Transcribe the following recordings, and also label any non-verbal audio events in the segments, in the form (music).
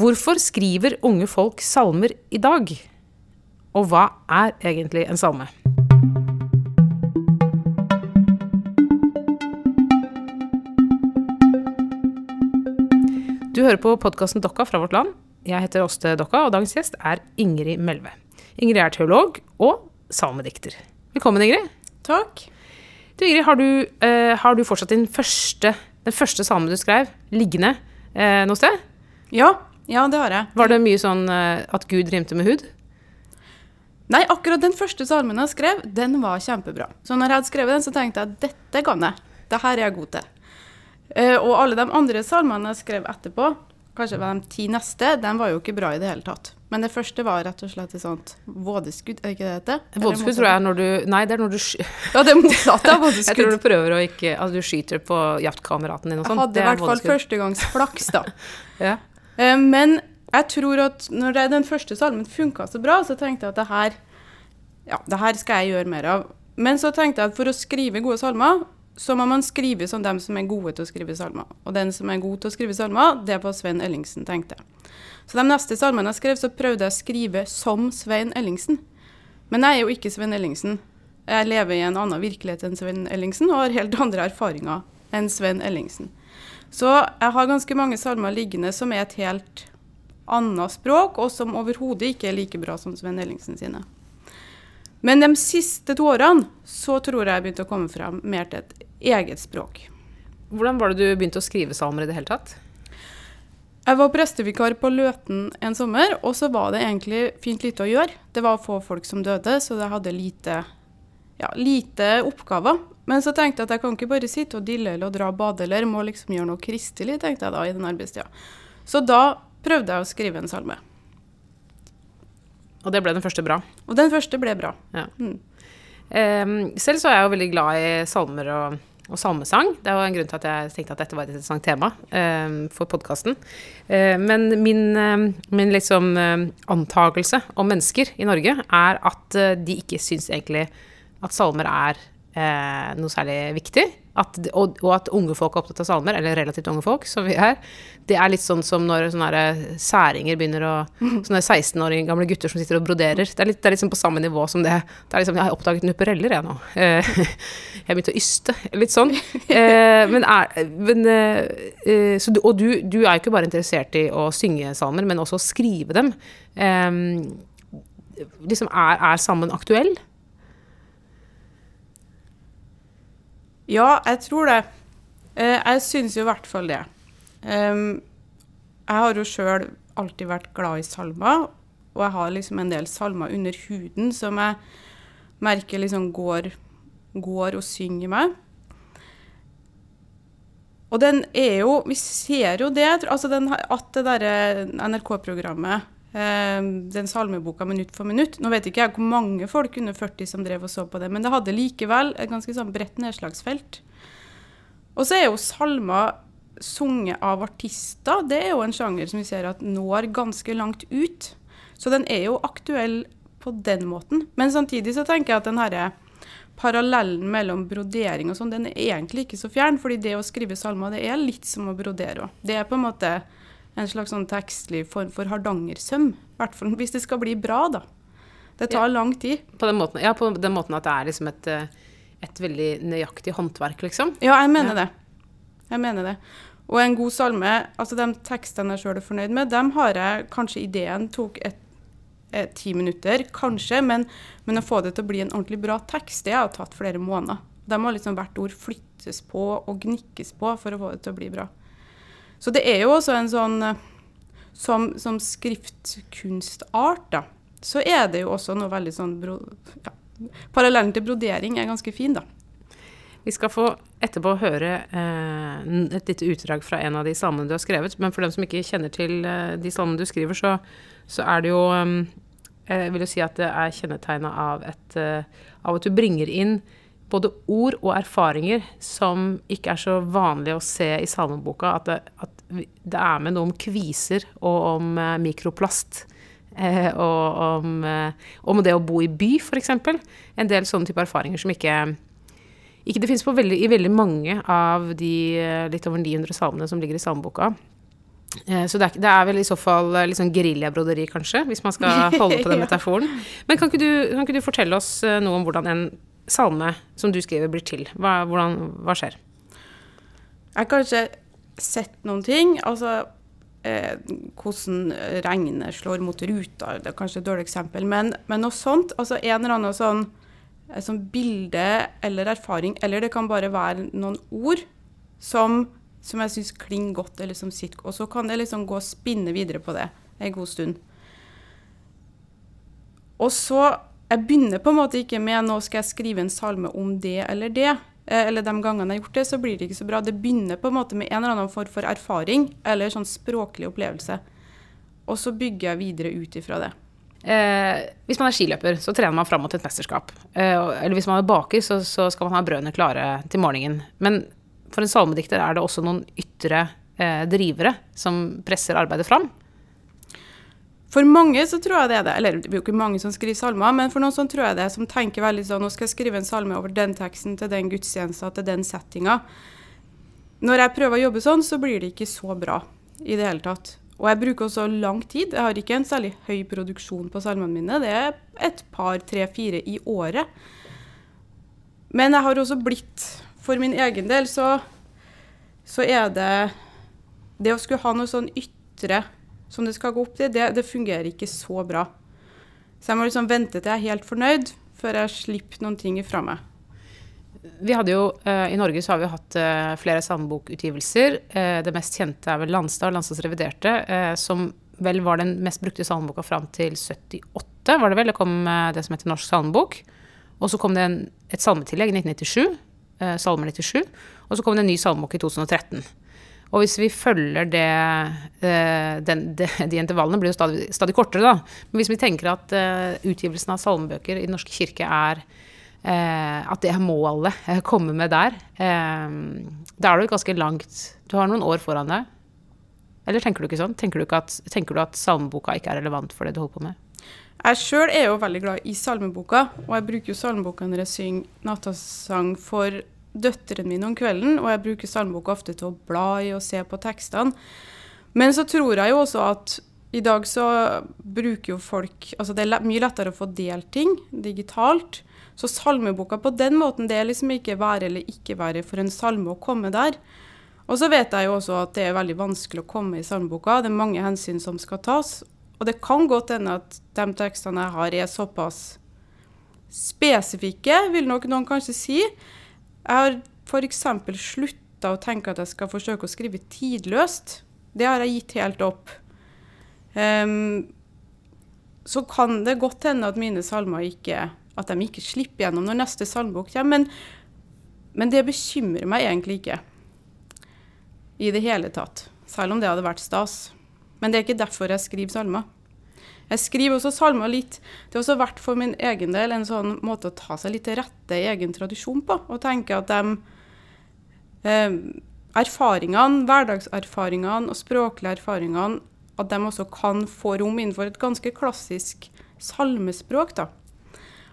Hvorfor skriver unge folk salmer i dag? Og hva er egentlig en salme? Du hører på podkasten Dokka fra Vårt Land. Jeg heter Åste Dokka, og dagens gjest er Ingrid Melve. Ingrid er teolog og salmedikter. Velkommen, Ingrid. Takk. Du, Ingrid, har du, uh, har du fortsatt din første, den første salmen du skrev, liggende uh, noe sted? Ja, ja, det har jeg. Var det mye sånn eh, at Gud rimte med hud? Nei, akkurat den første salmen jeg skrev, den var kjempebra. Så når jeg hadde skrevet den, så tenkte jeg at dette kan jeg. Dette er jeg god til. Eh, og alle de andre salmene jeg skrev etterpå, kanskje var de ti neste, de var jo ikke bra i det hele tatt. Men det første var rett og slett et sånt vådeskudd, er det ikke det det heter? Vådeskudd tror jeg er når du Nei, det er når du sky- (laughs) Ja, det er motsatt av vådeskudd. Jeg tror du prøver å ikke Altså, du skyter på jaktkameraten din og Jeg sånn. hadde i hvert fall førstegangsflaks, da. (laughs) Ja. Eh, Men jeg tror at når den første salmen funka så bra, så tenkte jeg at det her, ja, det her skal jeg gjøre mer av. Men så tenkte jeg at for å skrive gode salmer, så må man skrive som dem som er gode til å skrive salmer. Og den som er god til å skrive salmer, det var Svein Ellingsen, tenkte jeg. Så de neste salmene jeg skrev, så prøvde jeg å skrive som Svein Ellingsen. Men jeg er jo ikke Svein Ellingsen. Jeg lever i en annen virkelighet enn Svein Ellingsen, og har helt andre erfaringer enn Svein Ellingsen. Så jeg har ganske mange salmer liggende som er et helt annet språk, og som overhodet ikke er like bra som Svein Ellingsen sine. Men de siste to årene så tror jeg jeg begynte å komme frem mer til et eget språk. Hvordan var det du begynte å skrive salmer i det hele tatt? Jeg var prestevikar på Løten en sommer, og så var det egentlig fint lite å gjøre. Det var få folk som døde, så jeg hadde lite, ja, lite oppgaver. Men så tenkte jeg at jeg kan ikke bare sitte og dille eller dra bade, eller må liksom gjøre noe kristelig, tenkte jeg da i den arbeidstida. Så da prøvde jeg å skrive en salme. Og det ble den første bra. Og den første ble bra. Ja. Mm. Um, selv så er jeg jo veldig glad i salmer og, og salmesang. Det er jo en grunn til at jeg tenkte at dette var et interessant tema um, for podkasten. men min, em, min liksom em, antagelse om mennesker i Norge er at uh, de ikke syns egentlig at salmer er eh, noe særlig viktig. At, og, og at unge folk er opptatt av salmer, eller relativt unge folk, som vi er. Det er litt sånn som når sånne særinger begynner å Sånne 16-årige gamle gutter som sitter og broderer. Det er litt, det er liksom på samme nivå som det. Det er liksom, Jeg har oppdaget nupereller, jeg nå. Eh, (laughs) Jeg har begynt å yste. Litt sånn. Eh, Men er men, eh, eh, så du, Og du, du er jo ikke bare interessert i å synge salmer, men også å skrive dem. Eh, Liksom, er, er salmen aktuell? Ja, jeg tror det. Eh, jeg syns jo i hvert fall det. Jeg har jo sjøl alltid vært glad i salmer, og jeg har liksom en del salmer under huden som jeg merker liksom går, går og synger meg. Og den er jo Vi ser jo det, altså den, at det derre NRK-programmet den salmeboka minutt for minutt. Nå vet ikke jeg hvor mange folk under 40 som drev og så på det, men det hadde likevel et ganske sånn bredt nedslagsfelt. Og så er jo salmer sunget av artister, det er jo en sjanger som vi ser at når ganske langt ut. Så den er jo aktuell på den måten. Men samtidig så tenker jeg at den herre parallellen mellom brodering og sånn, den er egentlig ikke så fjern. fordi det å skrive salmer, det er litt som å brodere òg. Det er på en måte en slags sånn tekstlig form for hardangersøm. I hvert fall hvis det skal bli bra, da. Det tar lang tid. På den måten, ja, på den måten at det er liksom et, eh, et veldig nøyaktig håndverk, liksom. Ja, jeg mener Ja. det. Jeg mener det. Og en god salme, altså de tekstene jeg sjøl er fornøyd med, dem har jeg kanskje ideen tok et, et, ti minutter, kanskje, men, men å få det til å bli en ordentlig bra tekst, det har tatt flere måneder. De har liksom hvert ord flyttes på og gnikkes på for å få det til å bli bra. Så det er jo også en sånn eh, Som, som skriftkunstart, da, så er det jo også noe veldig sånn bro, ja, Parallellen til brodering er ganske fin, da. Vi skal få etterpå høre eh, et lite utdrag fra en av de salmene du har skrevet. Men for dem som ikke kjenner til eh, de salmene du skriver, så, så er det jo eh, Jeg vil jo si at det er kjennetegna av, et, eh, av at du bringer inn både ord og erfaringer som ikke er så vanlig å se i salmeboka. At det, at det er med noe om kviser og om eh, mikroplast. Eh, og om, eh, om det å bo i by, f.eks. En del sånne type erfaringer som ikke ikke det finnes i veldig mange av de litt over 900 salmene som ligger i salmeboka. Så det er, det er vel i så fall litt sånn geriljabroderi, kanskje, hvis man skal (laughs) holde på den metaforen. Men kan ikke, du, kan ikke du fortelle oss noe om hvordan en salme som du skriver, blir til? Hva, hvordan, hva skjer? Jeg har kanskje sett noen ting. Altså eh, hvordan regnet slår mot ruta, det er kanskje et dårlig eksempel. Men, men noe sånt, altså en eller annen sånn, eh, sånn bilde eller erfaring, eller det kan bare være noen ord som, som jeg syns klinger godt, eller som sitter Og så kan jeg liksom gå og spinne videre på det en god stund. Og så Jeg begynner på en måte ikke med nå skal jeg skrive en salme om det eller det. Eh, Eller de gangene jeg har gjort det, så blir det ikke så bra. Det begynner på en måte med en eller annen form for erfaring eller sånn språklig opplevelse. Og så bygger jeg videre ut ifra det. Eh, hvis man er skiløper, så trener man fram mot et mesterskap. Eh, eller hvis man er baker, så, så skal man ha brødene klare til morgenen. Men for en salmedikter er det også noen ytre eh, drivere som presser arbeidet fram. For mange så tror jeg det er det. Eller det er jo ikke mange som skriver salmer, men for noen så tror jeg det, som tenker veldig sånn Nå skal jeg skrive en salme over den teksten til den gudstjenesten til den settinga. Når jeg prøver å jobbe sånn, så blir det ikke så bra i det hele tatt. Og jeg bruker også lang tid. Jeg har ikke en særlig høy produksjon på salmene mine. Det er et par, tre, fire i året. Men jeg har også blitt For min egen del så, så er det Det å skulle ha noe sånn ytre som det skal gå opp til, det, det fungerer ikke så bra. Så jeg må liksom vente til jeg er helt fornøyd, før jeg slipper noen ting ifra meg. Vi hadde jo, eh, I Norge så har vi hatt eh, flere salmebokutgivelser. Eh, det mest kjente er vel Landstad, Landstads reviderte, som vel var den mest brukte salmeboka fram til 78, var det vel? Det kom det som heter Norsk salmebok. Og så kom det et salmetillegg i 1997, eh, Salmer 97, og så kom det en ny salmebok i 2013. Og hvis vi følger det, eh, den, de, de intervallene blir jo stadig, stadig kortere, da. Men hvis vi tenker at eh, utgivelsen av salmebøker i Den norske kirke er eh, At det er målet eh, komme med der, da er du ganske langt Du har noen år foran deg. Eller tenker du ikke sånn? Tenker du, ikke at, tenker du at salmeboka ikke er relevant for det du holder på med? Jeg sjøl er jo veldig glad i salmeboka, og jeg bruker jo salmeboka når jeg synger nattasang for døtrene mine om kvelden, og jeg bruker salmeboka ofte til å bla i og se på tekstene. Men så tror jeg jo også at i dag så bruker jo folk Altså det er mye lettere å få delt ting digitalt. Så salmeboka på den måten, det er liksom ikke være eller ikke være for en salme å komme der. Og så vet jeg jo også at det er veldig vanskelig å komme i salmeboka. Det er mange hensyn som skal tas. Og det kan godt hende at de tekstene jeg har, er såpass spesifikke, vil nok noen kanskje si. Jeg har f.eks. slutta å tenke at jeg skal forsøke å skrive tidløst. Det har jeg gitt helt opp. Um, så kan det godt hende at mine salmer ikke at de ikke slipper gjennom når neste salmebok kommer. Men, men det bekymrer meg egentlig ikke i det hele tatt. Selv om det hadde vært stas. Men det er ikke derfor jeg skriver salmer. Jeg skriver også salmer litt Det har også vært for min egen del en sånn måte å ta seg litt til rette i egen tradisjon på. Og tenke at de eh, erfaringene, hverdagserfaringene og språklige erfaringene, at de også kan få rom innenfor et ganske klassisk salmespråk. da.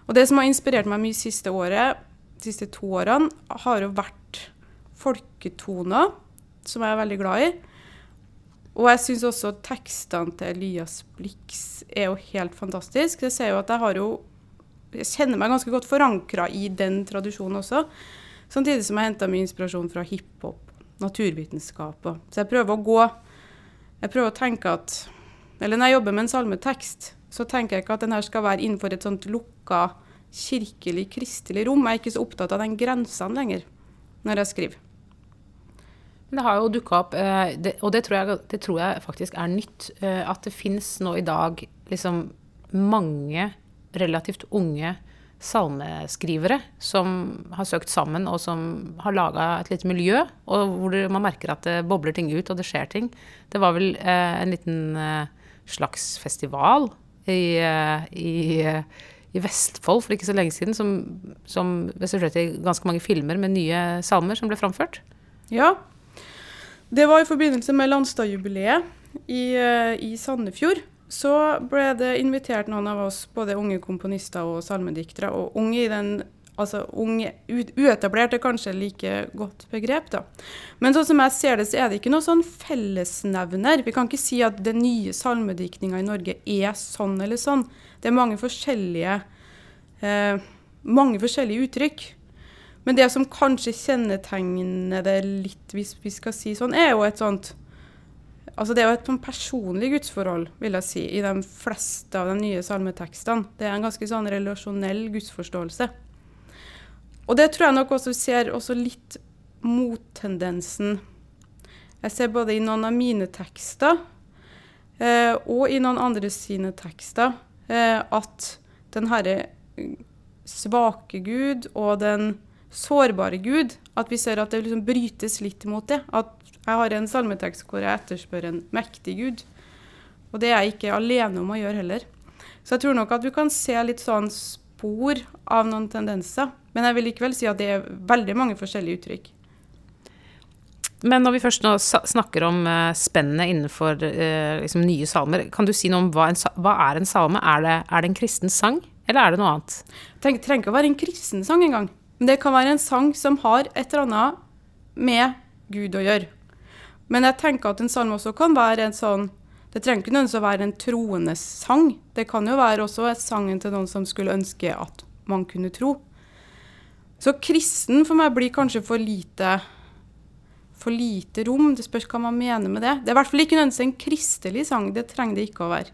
Og det som har inspirert meg mye siste året, de siste to årene, har jo vært folketoner, som jeg er veldig glad i. Og jeg syns også tekstene til Elias Blix er jo helt fantastisk. Jeg ser jo at jeg har jo Jeg kjenner meg ganske godt forankra i den tradisjonen også. Samtidig som jeg henta mye inspirasjon fra hiphop, naturvitenskap og Så jeg prøver å gå Jeg prøver å tenke at Eller når jeg jobber med en salmetekst, så tenker jeg ikke at den her skal være innenfor et sånt lukka kirkelig, kristelig rom. Jeg er ikke så opptatt av den grensene lenger når jeg skriver. Det har jo dukka opp, eh, og det tror, jeg, det tror jeg faktisk er nytt, eh, at det fins nå i dag liksom mange relativt unge salmeskrivere som har søkt sammen, og som har laga et lite miljø, og hvor man merker at det bobler ting ut, og det skjer ting. Det var vel eh, en liten slags festival i, i, i Vestfold for ikke så lenge siden, som, som resulterte i ganske mange filmer med nye salmer som ble framført. Ja. Det var i forbindelse med Landstadjubileet i, eh, i Sandefjord. Så ble det invitert noen av oss, både unge komponister og salmediktere, og unge i den Altså unge uetablert er kanskje like godt begrep, da. Men sånn som jeg ser det, så er det ikke noe sånn fellesnevner. Vi kan ikke si at den nye salmediktninga i Norge er sånn eller sånn. Det er mange forskjellige, eh, mange forskjellige uttrykk. Men det som kanskje kjennetegner det litt, hvis vi skal si sånn, er jo et sånt Altså Det er jo et sånn personlig gudsforhold, vil jeg si, i de fleste av de nye salmetekstene. Det er en ganske sånn relasjonell gudsforståelse. Og det tror jeg nok også ser også litt mottendensen. Jeg ser både i noen av mine tekster eh, og i noen andre sine tekster eh, at den herre svake Gud og den sårbare Gud, at vi ser at det liksom brytes litt mot det. At jeg har en salmetekst hvor jeg etterspør en mektig Gud. Og det er jeg ikke alene om å gjøre heller. Så jeg tror nok at du kan se litt sånn spor av noen tendenser. Men jeg vil likevel si at det er veldig mange forskjellige uttrykk. Men når vi først nå snakker om uh, spennet innenfor eh, liksom nye salmer, kan du si noe om hva, en, hva er en salme? Er det, er det en kristen sang, eller er det noe annet? Det trenger ikke å være en kristen sang engang. Men det kan være en sang som har et eller annet med Gud å gjøre. Men jeg tenker at en salme også kan være en sånn Det trenger ikke nødvendigvis å være en troende sang. Det kan jo være også sangen til noen som skulle ønske at man kunne tro. Så kristen for meg blir kanskje for lite for lite rom. Det spørs hva man mener med det. Det er i hvert fall ikke nødvendigvis en kristelig sang. Det trenger det ikke å være.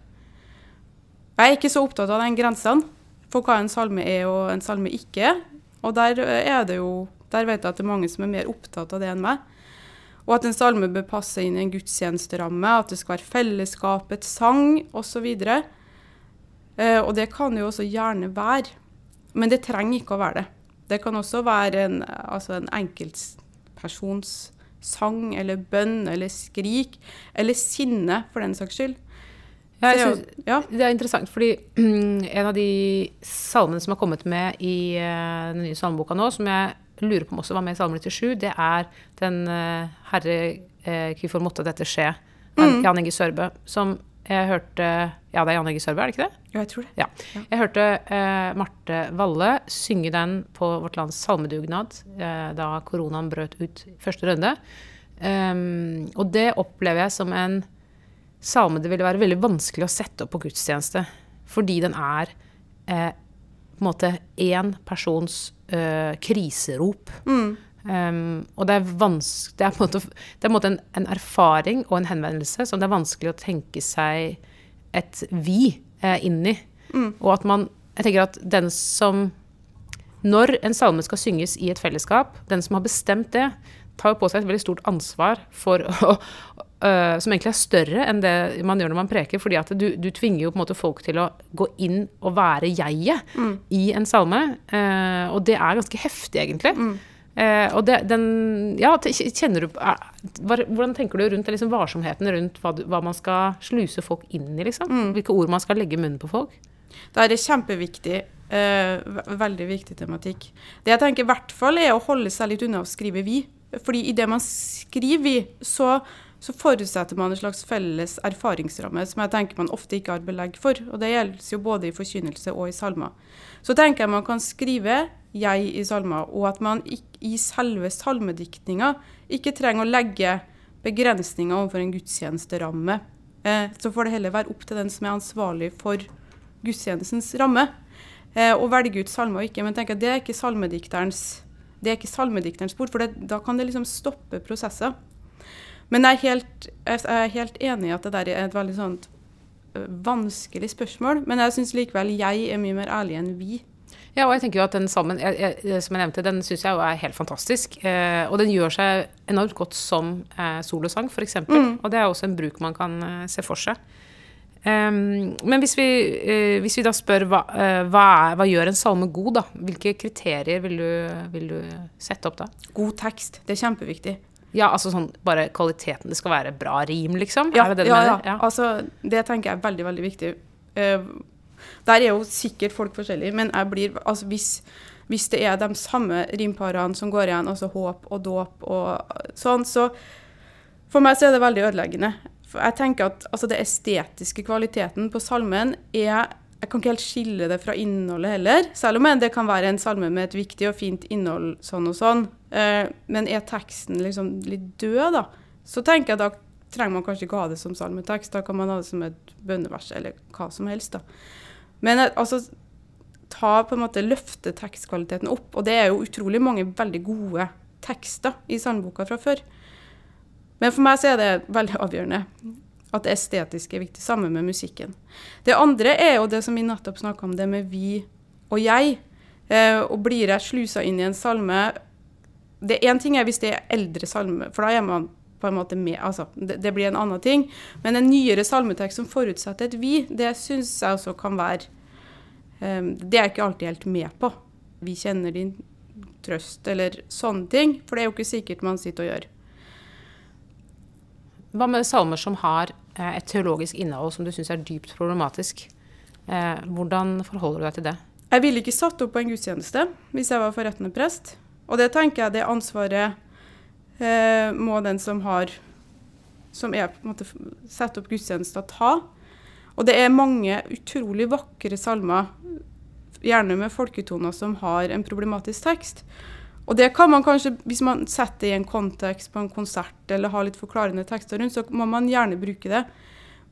Jeg er ikke så opptatt av den grensene for hva en salme er og en salme ikke er. Og der er det jo Der vet jeg at det er mange som er mer opptatt av det enn meg. Og at en salme bør passe inn i en gudstjenesteramme, at det skal være fellesskapets sang osv. Eh, og det kan jo også gjerne være. Men det trenger ikke å være det. Det kan også være en, altså en enkeltpersons sang eller bønn eller skrik, eller sinne, for den saks skyld. Ja, synes- ja. Det er interessant, fordi (clears throat) en av de salmene som har kommet med i eh, den nye salmeboka nå, som jeg lurer på om også var med i Salme 97, det er den eh, 'Herre, eh, hvorfor måtte dette skje?' av Mm. Jan Egge Sørbø, som jeg hørte Ja, det er Jan Egge Sørbø, er det ikke det? Jo, jeg tror det. Ja. Jeg hørte eh, Marte Valle synge den på Vårt Lands salmedugnad eh, da koronaen brøt ut første runde. Um, og det opplever jeg som en salme det ville være veldig vanskelig å sette opp på gudstjeneste. Fordi den er eh, på en måte én persons eh, kriserop. Um, og det er, det er på en måte, det på en, måte en, en erfaring og en henvendelse som det er vanskelig å tenke seg et vi eh, inn i. Og at man Jeg tenker at den som Når en salme skal synges i et fellesskap, den som har bestemt det, tar jo på seg et veldig stort ansvar for (laughs) å øh, som egentlig er større enn det man gjør når man preker. fordi at du, du tvinger jo på en måte folk til å gå inn og være jeget i en salme. Uh, og det er ganske heftig, egentlig. Eh, og det, den Ja, kjenner du Hvordan tenker du rundt liksom, varsomheten rundt hva, du, hva man skal sluse folk inn i, liksom? Hvilke ord man skal legge i munnen på folk? Det er kjempeviktig. eh, veldig viktig tematikk. Det jeg tenker i hvert fall er å holde seg litt unna å skrive 'vi'. Fordi i det man skriver 'vi', så, så forutsetter man en slags felles erfaringsramme som jeg tenker man ofte ikke har belegg for. Og det gjelder jo både i forkynnelse og i salmer. Så tenker jeg man kan skrive 'jeg' i salmer, og at man i selve salmediktninga ikke trenger å legge begrensninger overfor en gudstjenesteramme. Eh, så får det heller være opp til den som er ansvarlig for gudstjenestens ramme. å og velge ut salmer og ikke. Men tenker jeg, det er ikke salmedikterens det er ikke salmedikterens bord, for det, da kan det liksom stoppe prosesser. Men jeg er helt, jeg er helt enig i at det der er et veldig sånt øh, vanskelig spørsmål. Men jeg syns likevel jeg er mye mer ærlig enn vi. Ja, og jeg tenker jo at den sammen, jeg, jeg, som jeg nevnte, den syns jeg jo er helt fantastisk. Eh, og den gjør seg enormt godt som eh, solosang, f.eks. Mm. Og det er også en bruk man kan eh, se for seg. Um, men hvis vi, uh, hvis vi da spør hva, uh, hva, er, hva gjør en salme god, da? Hvilke kriterier vil du, vil du sette opp da? God tekst, det er kjempeviktig. Ja, altså sånn bare kvaliteten. Det skal være bra rim, liksom? Ja, det det ja, mener? ja. Altså, det tenker jeg er veldig, veldig viktig. Uh, der er jo sikkert folk forskjellige, men jeg blir Altså hvis, hvis det er de samme rimparene som går igjen, altså håp og dåp og sånn, så For meg så er det veldig ødeleggende. For jeg tenker at altså, det estetiske kvaliteten på salmen er Jeg kan ikke helt skille det fra innholdet heller, selv om det kan være en salme med et viktig og fint innhold sånn og sånn. Eh, men er teksten liksom litt død, da, så tenker jeg da trenger man kanskje ikke ha det som salmetekst. Da kan man ha det som et bønnevers eller hva som helst. da. Men eh, altså ta på en måte løfte tekstkvaliteten opp. Og det er jo utrolig mange veldig gode tekster i salmeboka fra før. Men for meg så er det veldig avgjørende at det estetiske er viktig, sammen med musikken. Det andre er jo det som vi nettopp snakka om, det med vi og jeg. Eh, og blir jeg slusa inn i en salme det Én ting er hvis det er eldre salme, for da er man på en måte med Altså, det, det blir en annen ting. Men en nyere salmetekst som forutsetter et vi, det syns jeg også kan være um, Det er jeg ikke alltid helt med på. Vi kjenner din trøst, eller sånne ting. For det er jo ikke sikkert man sitter og gjør. Hva med salmer som har et teologisk innhold som du syns er dypt problematisk? Eh, hvordan forholder du deg til det? Jeg ville ikke satt opp på en gudstjeneste hvis jeg var forrettende prest. Og det tenker jeg det ansvaret eh, må den som har som er på en måte setter opp gudstjenester, ta. Og det er mange utrolig vakre salmer, gjerne med folketoner, som har en problematisk tekst. Og det kan man kanskje, hvis man setter i en kontekst på en konsert eller har litt forklarende tekster rundt, så må man gjerne bruke det.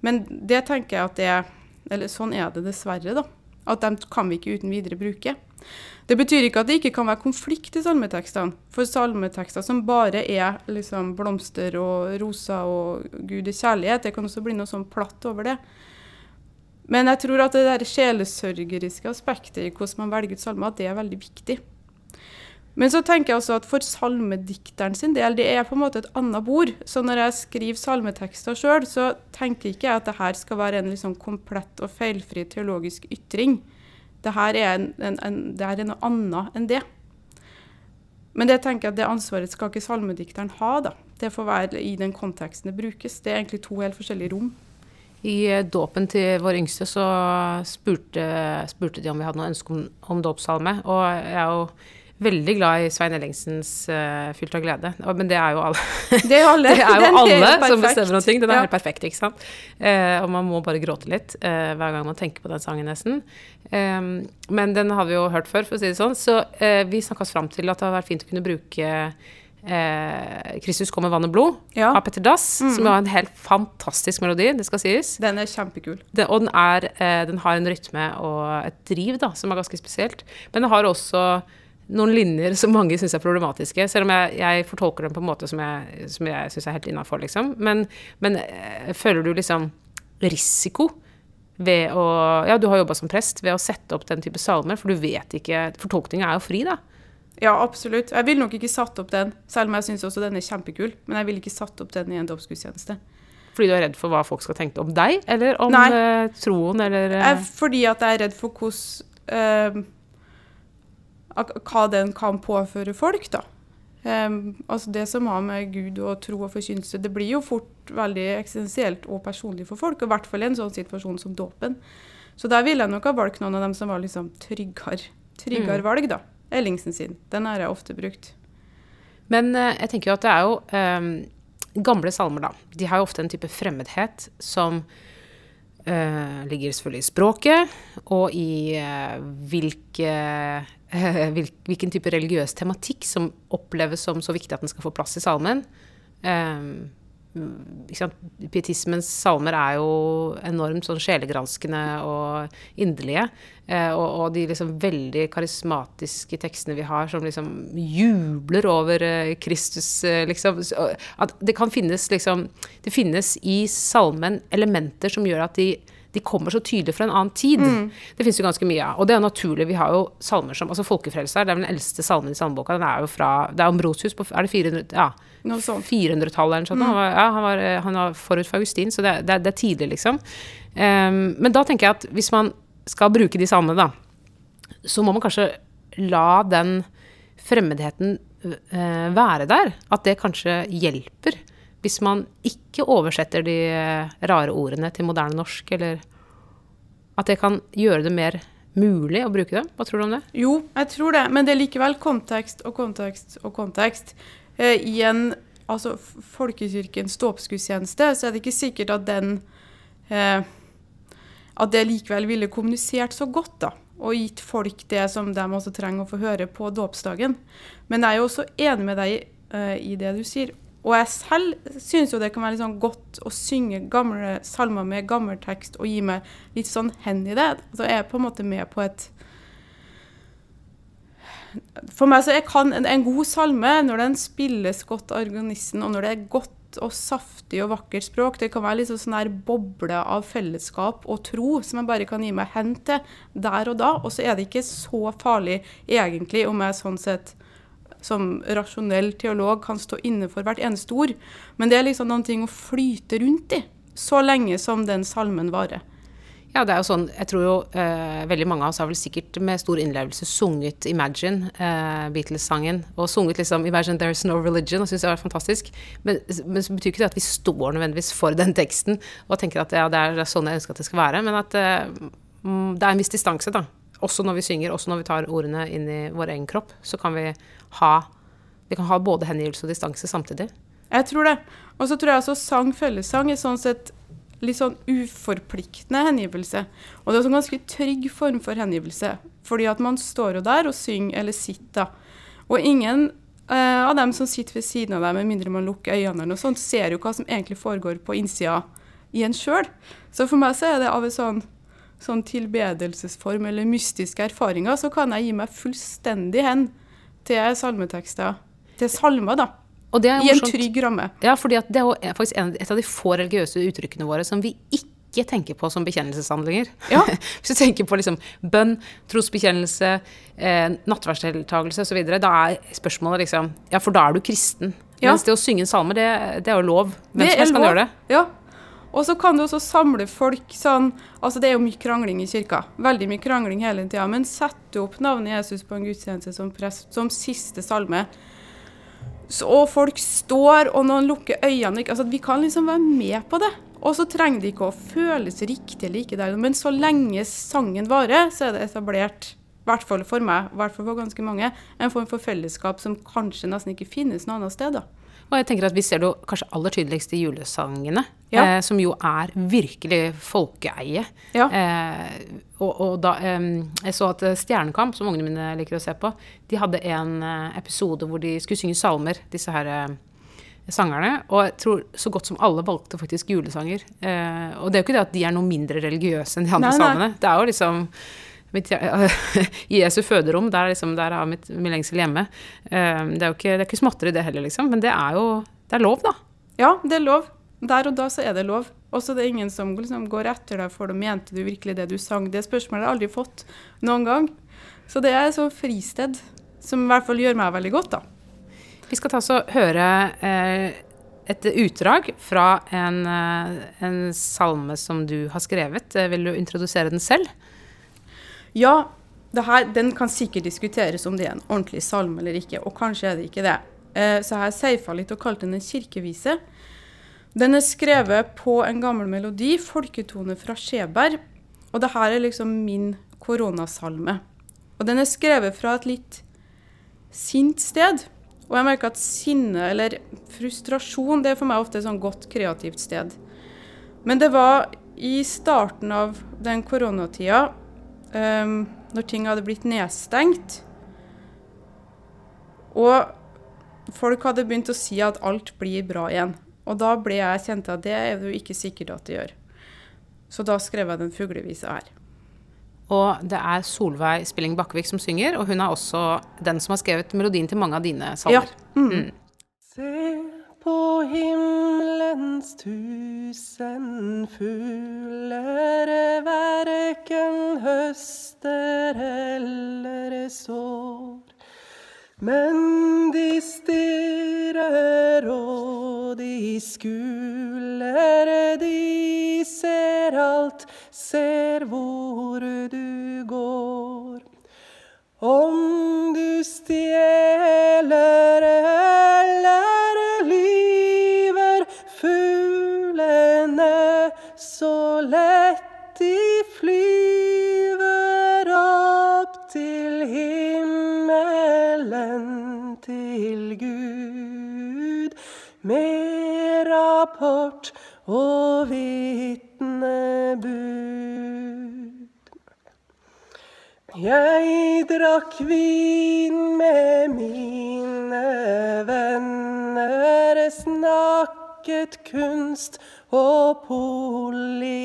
Men det tenker jeg at det er Eller sånn er det dessverre, da. At dem kan vi ikke uten videre bruke. Det betyr ikke at det ikke kan være konflikt i salmetekstene. For salmetekster som bare er liksom blomster og roser og Gud er kjærlighet, det kan også bli noe sånn platt over det. Men jeg tror at det der sjelesørgeriske aspektet i hvordan man velger ut salmer, det er veldig viktig. Men så tenker jeg også at for salmedikteren sin del, det er på en måte et annet bord. Så når jeg skriver salmetekster sjøl, så tenker jeg ikke at det her skal være en liksom komplett og feilfri teologisk ytring. Det her er, en, en, en, det er noe annet enn det. Men det tenker jeg at det ansvaret skal ikke salmedikteren ha. da. Det får være i den konteksten det brukes. Det er egentlig to helt forskjellige rom. I eh, dåpen til vår yngste så spurte, spurte, de om vi hadde noe ønske om, om dåpssalme. Og jeg er jo veldig glad i Svein Ellingsens uh, 'Fylt av glede'. Men det er jo alle. Det er, alle. det er jo alle (laughs) som bestemmer noe. Den er ja. helt perfekt, ikke sant. Uh, og man må bare gråte litt uh, hver gang man tenker på den sangen, nesten. Um, men den har vi jo hørt før, for å si det sånn. Så vi snakka oss fram til at det hadde vært fint å kunne bruke Eh, 'Kristus kom med vann og blod' ja. av Petter Dass, mm. som har en helt fantastisk melodi, det skal sies. Den er kjempekul. Den, og den, er, eh, den, har en rytme og et driv da, som er ganske spesielt. Men den har også noen linjer som mange syns er problematiske, selv om jeg, jeg, fortolker dem på en måte som jeg, som jeg syns er helt innafor, liksom. Men, men øh, føler du liksom risiko ved å Ja, du har jobba som prest ved å sette opp den type salmer, for du vet ikke Fortolkninga er jo fri, da. Ja, absolutt. Jeg ville nok ikke satt opp den, selv om jeg syns også den er kjempekul. Men jeg ville ikke satt opp den i en dåpsgudstjeneste. Fordi du er redd for hva folk skal tenke om deg, eller om Nei. troen, eller uh... Fordi at jeg er redd for hvordan uh, hva den kan påføre folk, da. Um, altså Det som har med Gud og tro og forkynnelse Det blir jo fort veldig eksistensielt og personlig for folk, og i hvert fall i en sånn situasjon som dåpen. Så der ville jeg nok ha valgt noen av dem som var liksom tryggere, tryggere mm. valg, da. Ellingsen sin. Den har jeg ofte brukt. Men uh, jeg tenker jo at det er jo um, Gamle salmer, da. De har jo ofte en type fremmedhet som uh, ligger selvfølgelig i språket og i uh, hvilke hvilken type religiøs tematikk som oppleves som så viktig at den skal få plass i salmen. Um, Pietismens salmer er jo enormt sånn sjelegranskende og inderlige. Eh, og, og, de liksom veldig karismatiske tekstene vi har, som liksom jubler over eh, Kristus, eh, liksom. At det kan finnes liksom Det finnes i salmen elementer som gjør at de de kommer så tydelig fra en annen tid. Mm. Det fins jo ganske mye av. Og det er naturlig. Vi har jo salmer som altså Folkefrelser, det er vel den eldste salmen i salmeboka. Den er jo fra Det er Ambrosius på Er det 400 Ja. 400-tallet eller noe sånt. Mm. Han, var, ja, han, var, han var forut for Augustin, så det, det, det er tidlig, liksom. Um, men da tenker jeg at hvis man skal bruke de salmene, da, så må man kanskje la den fremmedheten uh, være der. At det kanskje hjelper hvis man ikke oversetter de eh, rare ordene til moderne norsk, eller at det kan gjøre det mer mulig å bruke dem? Hva tror du om det? Jo, jeg tror det, men det er likevel kontekst og kontekst og kontekst. Eh, I en altså, folkekirkens dåpsgudstjeneste så er det ikke sikkert at den eh, at det likevel ville kommunisert så godt, da. Og gitt folk det som de også trenger å få høre på dåpsdagen. Men jeg er jo også enig med deg eh, i det du sier. Og jeg selv syns jo det kan være litt sånn godt å synge gamle salmer med gammel tekst og gi meg litt sånn hen i det. Så jeg på en måte med på et For meg så kan en, en god salme, når den spilles godt av organisten, og når det er godt og saftig og vakkert språk. Det kan være litt sånn her boble av fellesskap og tro som jeg bare kan gi meg hen til der og da. Og så er det ikke så farlig egentlig om jeg sånn sett som rasjonell teolog kan stå inne for hvert eneste ord. Men det er liksom noen ting å flyte rundt i så lenge som den salmen varer. Ja, det er jo sånn, jeg tror jo eh, veldig mange av oss har vel sikkert med stor innlevelse sunget 'Imagine', eh, Beatles-sangen, og sunget liksom 'Imagine There's No Religion', og syns det var fantastisk. Men, men så betyr ikke det at vi står nødvendigvis for den teksten og tenker at ja, det er sånn jeg ønsker at det skal være, men at eh, mm, det er en viss distanse, da. Også når vi synger, også når vi tar ordene inn i vår egen kropp, så kan vi ha Vi kan ha både hengivelse og distanse samtidig. Jeg tror det. Og så tror jeg også sang fellessang er sånn sett litt sånn uforpliktende hengivelse. Og det er en ganske trygg form for hengivelse. Fordi at man står jo der og synger eller sitter. Og ingen eh, av dem som sitter ved siden av deg, med mindre man lukker øynene, eller noe sånt, ser jo hva som egentlig foregår på innsida i en sjøl. Så for meg så er det av et sånn, sånn tilbedelsesform eller mystiske erfaringer, så kan jeg gi meg fullstendig hen til salmetekster. Til salmer, da. I en trygg ramme. Ja, fordi det er faktisk et av de få religiøse uttrykkene våre som vi ikke tenker på som bekjennelseshandlinger. Ja. (laughs) Hvis du tenker på liksom bønn, trosbekjennelse, eh, nattverdsdeltakelse osv., da er spørsmålet liksom Ja, for da er du kristen. Ja. Mens det å synge en salme, det, det er jo lov. Hvem som helst kan gjøre det. Ja. Og så kan du også samle folk sånn Altså, det er jo mye krangling i kirka. Veldig mye krangling hele tida. Men sette opp navnet Jesus på en gudstjeneste som, prest, som siste salme så, og folk står, og noen lukker øynene altså, Vi kan liksom være med på det. Og så trenger det ikke å føles riktig like der. Men så lenge sangen varer, så er det etablert, i hvert fall for meg, i hvert fall for ganske mange, en form for fellesskap som kanskje nesten ikke finnes noe annet sted. da. Og jeg tenker at Vi ser det jo kanskje aller tydeligst i julesangene, ja. eh, som jo er virkelig folkeeie. Ja. Eh, og, og, da eh, Jeg så at Stjernekamp, som ungene mine liker å se på, de hadde en eh, episode hvor de skulle synge salmer, disse her eh, sangerne. Og jeg tror så godt som alle valgte faktisk julesanger. Eh, og det er jo ikke det at de er noe mindre religiøse enn de andre nei, salmene. Nei. Det er jo liksom mitt, I (laughs) Jesu føderom, der, liksom, der er mitt, min lengsel hjemme. Um, det er jo ikke, det er ikke småtteri, det heller, liksom. Men det er jo det er lov, da. Ja, det er lov. Der og da så er det lov. Og så er det ingen som liksom, går etter deg for det. Mente du virkelig det du sang? Det spørsmålet har jeg aldri fått noen gang. Så det er et sånt fristed som i hvert fall gjør meg veldig godt, da. Vi skal ta oss og høre eh, et utdrag fra en, eh, en salme som du har skrevet. Vil du introdusere den selv? Ja, her, den kan sikkert diskuteres om det er en ordentlig salme eller ikke, og kanskje er det ikke det. Eh, så jeg har seifa litt og kalt den en kirkevise. Den er skrevet på en gammel melodi, folketone fra Skjeberg. Og det her er liksom min koronasalme. Og den er skrevet fra et litt sint sted. Og jeg merker at sinne eller frustrasjon det er for meg ofte et sånn godt kreativt sted. Men det var i starten av den koronatida um, når ting hadde blitt nedstengt. Og folk hadde begynt å si at alt blir bra igjen. Og da ble jeg kjent at det er det jo ikke sikkert at det gjør. Så da skrev jeg den fuglevisa her. Og det er Solveig Spilling Bakkevik som synger, og hun er også den som har skrevet melodien til mange av dine salmer. Ja. Mm. Mm. Se på himmelens tusen fugler, verken høster eller sår. Men de stirrer og de skuler, de ser alt, ser hvor du går. Om du stjeler rapport og vitnebud. Jeg drakk vin med mine venner, snakket kunst og politikk.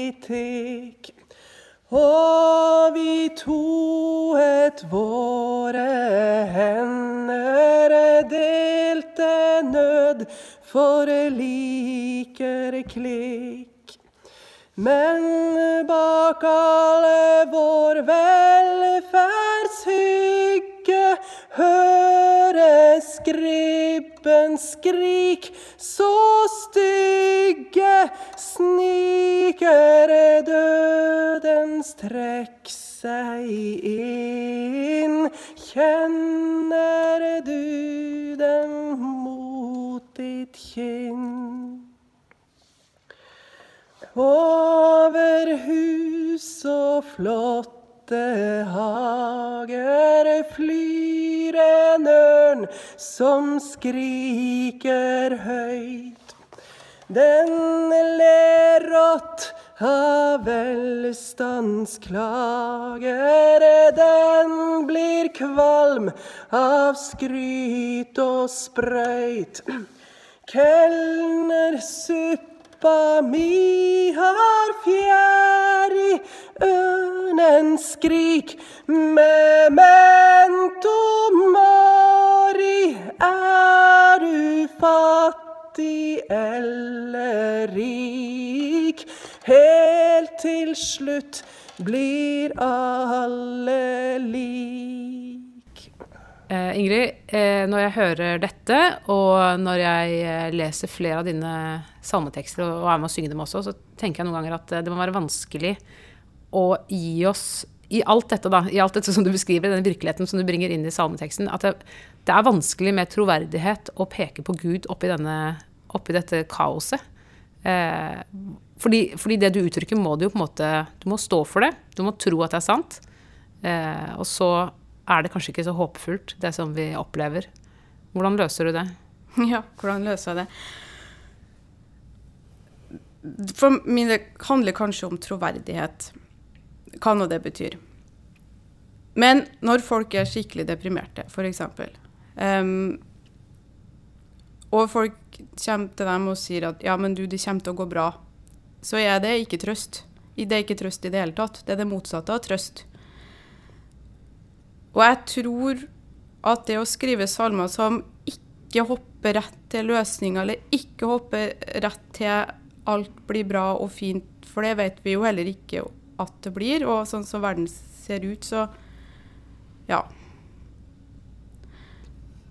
Og vi toet våre hender, delte nød for liker klikk. Men bak alle vår velferdshygge høres gribbens skrik så stygge sniker dødens trekk seg inn. Kjenner du den ditt kinn? Over hus og flotte hager flyr en ørn som skriker høyt. Den ler rått av velstandsklager. Den blir kvalm av skryt og sprøyt. Kelnersuppa mi har fjær i ørnen skrik. Memento mori, er du fattig eller rik? Helt til slutt blir alle lik. Eh, Ingrid, eh, når jeg hører dette, og når jeg eh, leser flere av dine salmetekster og, er med å synge dem også, så tenker jeg noen ganger at det må være vanskelig å gi oss i alt dette, da, i alt dette som du beskriver, den virkeligheten som du bringer inn i salmeteksten, at det, det er vanskelig med troverdighet å peke på Gud oppi, denne, oppi dette kaoset. Eh, fordi, fordi det du uttrykker, må du jo på en måte Du må stå for det. Du må tro at det er sant. Eh, og så er det kanskje ikke så håpefullt, det som vi opplever. Hvordan løser du det? (laughs) Ja, hvordan løser jeg det? For min handler kanskje om troverdighet. Hva nå det betyr. Men når folk er skikkelig deprimerte, f.eks. Um, og folk kommer til dem og sier at ja, men du, det kommer til å gå bra, så er det ikke trøst. Det er ikke trøst i det hele tatt. Det er det motsatte av trøst. Og jeg tror at det å skrive salmer som ikke hopper rett til løsninger, eller ikke hopper rett til alt blir bra og fint, for det vet vi jo heller ikke at det blir, og sånn som verden ser ut, så ja.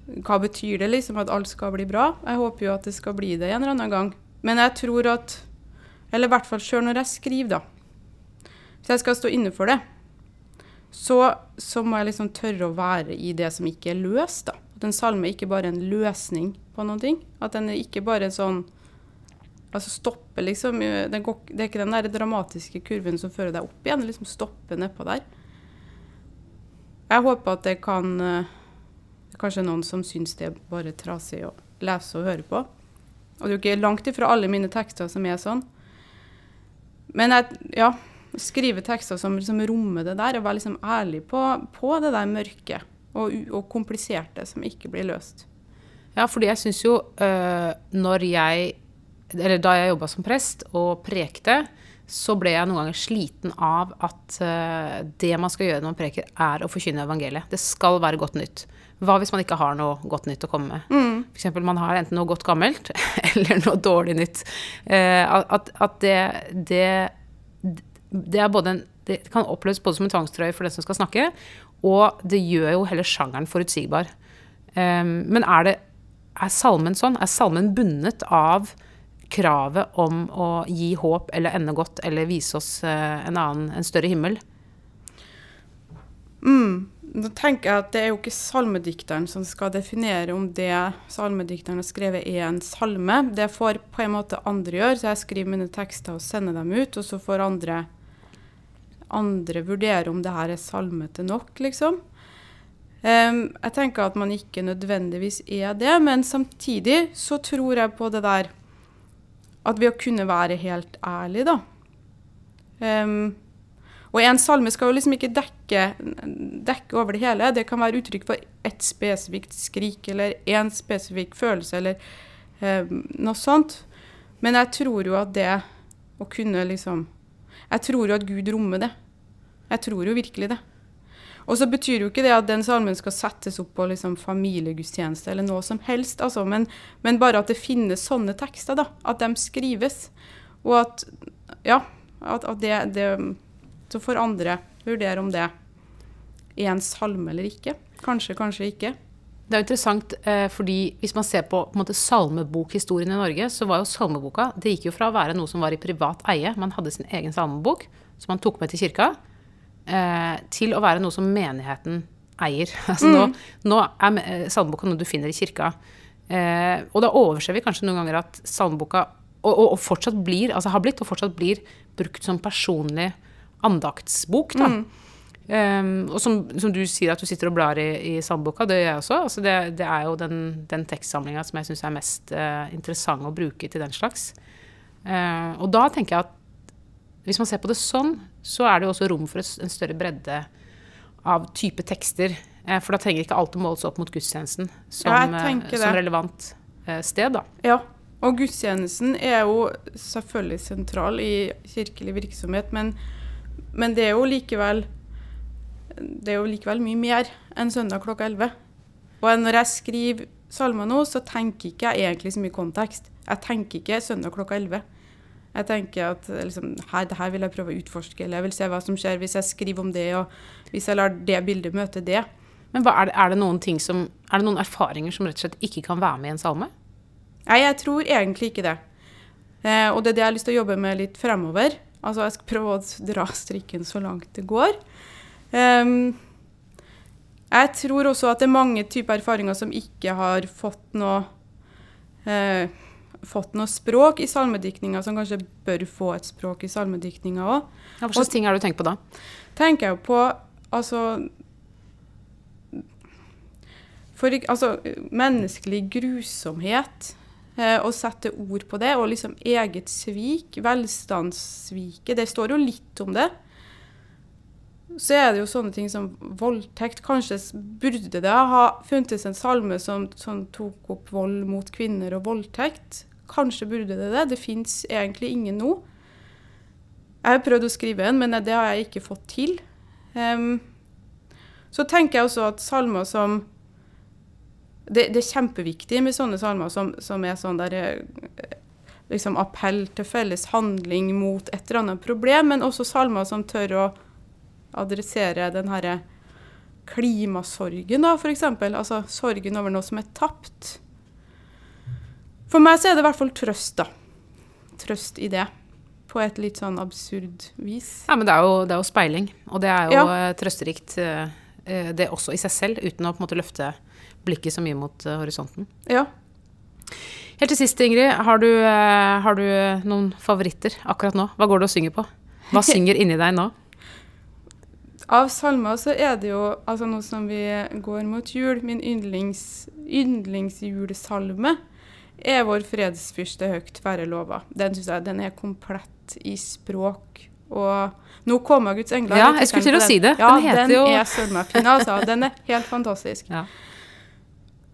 Hva betyr det liksom at alt skal bli bra? Jeg håper jo at det skal bli det en eller annen gang. Men jeg tror at Eller i hvert fall sjøl når jeg skriver, da. Hvis jeg skal stå inne for det, så, så må jeg liksom tørre å være i det som ikke er løst. da. At en salme er ikke bare en løsning på noen ting. At den er ikke bare en sånn Altså stoppe, liksom. Går, det er ikke den der dramatiske kurven som fører deg opp igjen. Det liksom stoppe nedpå der. Jeg håper at det kan eh, er kanskje noen som syns det er bare trasig å lese og høre på. Og det er jo ikke langt ifra alle mine tekster som er sånn. Men jeg, ja, skrive tekster som som, rommer det der, og være liksom ærlig på, på det der mørke og, og kompliserte som ikke blir løst. Ja, fordi jeg syns jo øh, når jeg Eller da jeg jobba som prest og prekte, så ble jeg noen ganger sliten av at øh, det man skal gjøre når man preker, er å forkynne evangeliet. Det skal være godt nytt. Hva hvis man ikke har noe godt nytt å komme med? Mm. F.eks. man har enten noe godt gammelt (laughs) eller noe dårlig nytt. Eh, at, at det, det, det er både en det kan oppleves både som en tvangstrøye for den som skal snakke, og det gjør jo hele sjangeren forutsigbar. Um, men er, det, er salmen sånn? Er salmen bundet av kravet om å gi håp eller ende godt eller vise oss uh, en annen, en større himmel? Mm. Da tenker jeg at det er jo ikke salmedikteren som skal definere om det salmedikteren har skrevet er en salme. Det får på en måte andre gjøre, så jeg skriver mine tekster og sender dem ut, og så får andre, andre vurdere om det her er salmete nok, liksom. Um, jeg tenker at man ikke nødvendigvis er det, men samtidig så tror jeg på det der at ved å kunne være helt ærlig, da. Um, Og en salme skal jo liksom ikke dekke, dekke over det hele. Det kan være uttrykk for ett spesifikt skrik eller én spesifikk følelse eller um, noe sånt. Men jeg tror jo at det å kunne liksom Jeg tror jo at Gud rommer det. Jeg tror jo virkelig det. Og så betyr jo ikke det at den salmen skal settes opp på liksom familiegudstjeneste eller noe som helst, altså, men, men, bare at det finnes sånne tekster, da. At de skrives. Og at Ja, at, at det, det Så får andre vurdere om det er en salme eller ikke. Kanskje, kanskje ikke. Det er jo interessant, eh, fordi hvis man ser på, på måte, salmebokhistorien i Norge, så var jo salmeboka Det gikk jo fra å være noe som var i privat eie, man hadde sin egen salmebok, som man tok med til kirka, eh, til å være noe som menigheten eier. (laughs) Altså, mm. nå, nå, er eh, salmeboka noe du finner i kirka. Eh, og da overser vi kanskje noen ganger at salmeboka og, og, og, fortsatt blir, altså har blitt og fortsatt blir brukt som personlig andaktsbok. da. Mm. Um, og som, som, du sier at du sitter og blar i, i salmeboka, det gjør jeg også. Altså det, det, er jo den, den tekstsamlinga som jeg syns er mest uh, interessant å bruke til den slags. Uh, og da tenker jeg at hvis man ser på det sånn, så er det jo også rom for en større bredde av type tekster. Uh, for da trenger ikke alt å måles opp mot gudstjenesten som, ja, som relevant sted, da. Ja, og gudstjenesten er jo selvfølgelig sentral i kirkelig virksomhet, men, men det er jo likevel det er jo likevel mye mer enn søndag klokka 11. Og når jeg skriver salmer nå, så tenker ikke jeg egentlig så mye kontekst. Jeg tenker ikke søndag klokka 11. Jeg tenker at liksom, her, det her vil jeg prøve å utforske, eller jeg vil se hva som skjer hvis jeg skriver om det, og hvis jeg lar det bildet møte det. Men er, det, er, det som, er det noen erfaringer som rett og slett ikke kan være med i en salme? Nei, jeg tror egentlig ikke det. Eh, og det er det jeg har lyst til å jobbe med litt fremover. Altså, jeg skal prøve å dra strikken så langt det går. Um, jeg tror også at det er mange typer erfaringer som ikke har fått noe, eh, fått noe språk i salmediktninga, som kanskje bør få et språk i salmediktninga òg. Ja, hva slags ting har du tenkt på da? Tenker jeg på altså for, altså, menneskelig grusomhet. Eh, å sette ord på det, og liksom eget svik, velstandssviket. Det står jo litt om det så er det jo sånne ting som voldtekt. Kanskje burde det ha funtes en salme som, som tok opp vold mot kvinner og voldtekt. Kanskje burde det det. Det fins egentlig ingen nå. Jeg har prøvd å skrive en, men det har jeg ikke fått til. Um, så tenker jeg også at salmer som det, det, er kjempeviktig med sånne salmer som, som er sånn der eh, liksom appell til felles handling mot et eller annet problem, men også salmer som tør å adressere den herre klimasorgen, da, f.eks. Altså sorgen over noe som er tapt. For meg så er det i hvert fall trøst, da. Trøst i det. På et litt sånn absurd vis. Ja, men det er jo, det er jo speiling. Og det er jo ja. Eh, trøsterikt, eh, eh, det også i seg selv, uten å på en måte løfte blikket så mye mot horisonten. Ja. Helt til sist, Ingrid. Har du, har du noen favoritter akkurat nå? Hva går du og synger på? Hva (laughs) synger inni deg nå? Av salmer så er det jo altså nå som vi går mot jul, min yndlings, yndlingsjulesalme er vår fredsfyrste høgt være lova. Den syns jeg den er komplett i språk. Og nå kommer Guds engler. Ja, jeg skulle til å si det. Ja, den heter den jo er søren fin, altså. Den er helt fantastisk. (laughs)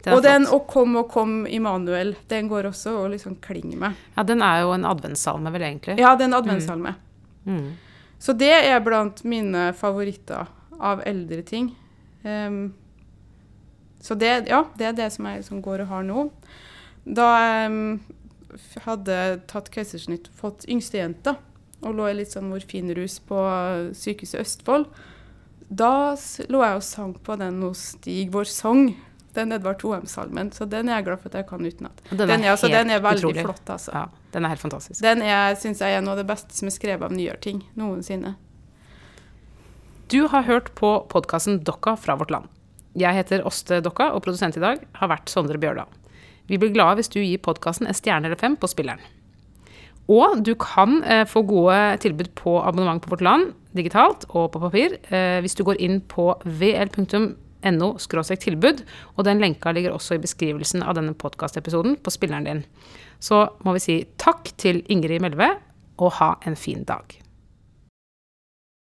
Ja. Og den 'Å kom og kom, Immanuel', den går også og liksom klinger med. Ja, den er jo en adventssalme, vel egentlig? Ja, det er en adventssalme. Mm. Mm. Så det er blant mine favoritter av eldre ting. Um, så det, ja, det er det som jeg liksom går og har nå. Da jeg um, hadde tatt keisersnitt, fått yngstejenta, og lå i litt sånn morfinrus på Sykehuset Østfold, da lå jeg og sang på den hos Stig vår sang den Edvard Toheim-salmen. Så den er jeg glad for at jeg kan utenat. Den, den, altså, den, er veldig utrolig. flott, altså. Ja, den er helt fantastisk. Den syns jeg er noe av det beste som er skrevet av nyere ting noensinne. Du har hørt på podkasten Dokka fra vårt land. Jeg heter Åste Dokka, og produsent i dag har vært Sondre Bjørdal. Vi blir glade hvis du gir podkasten en stjerne eller fem på spilleren. Og du kan eh, få gode tilbud på abonnement på Vårt Land digitalt og på papir eh, hvis du går inn på vl.no no tilbud, og den lenka ligger også i beskrivelsen av denne podkastepisoden på spilleren din. Så må vi si takk til Ingrid Melve, og ha en fin dag.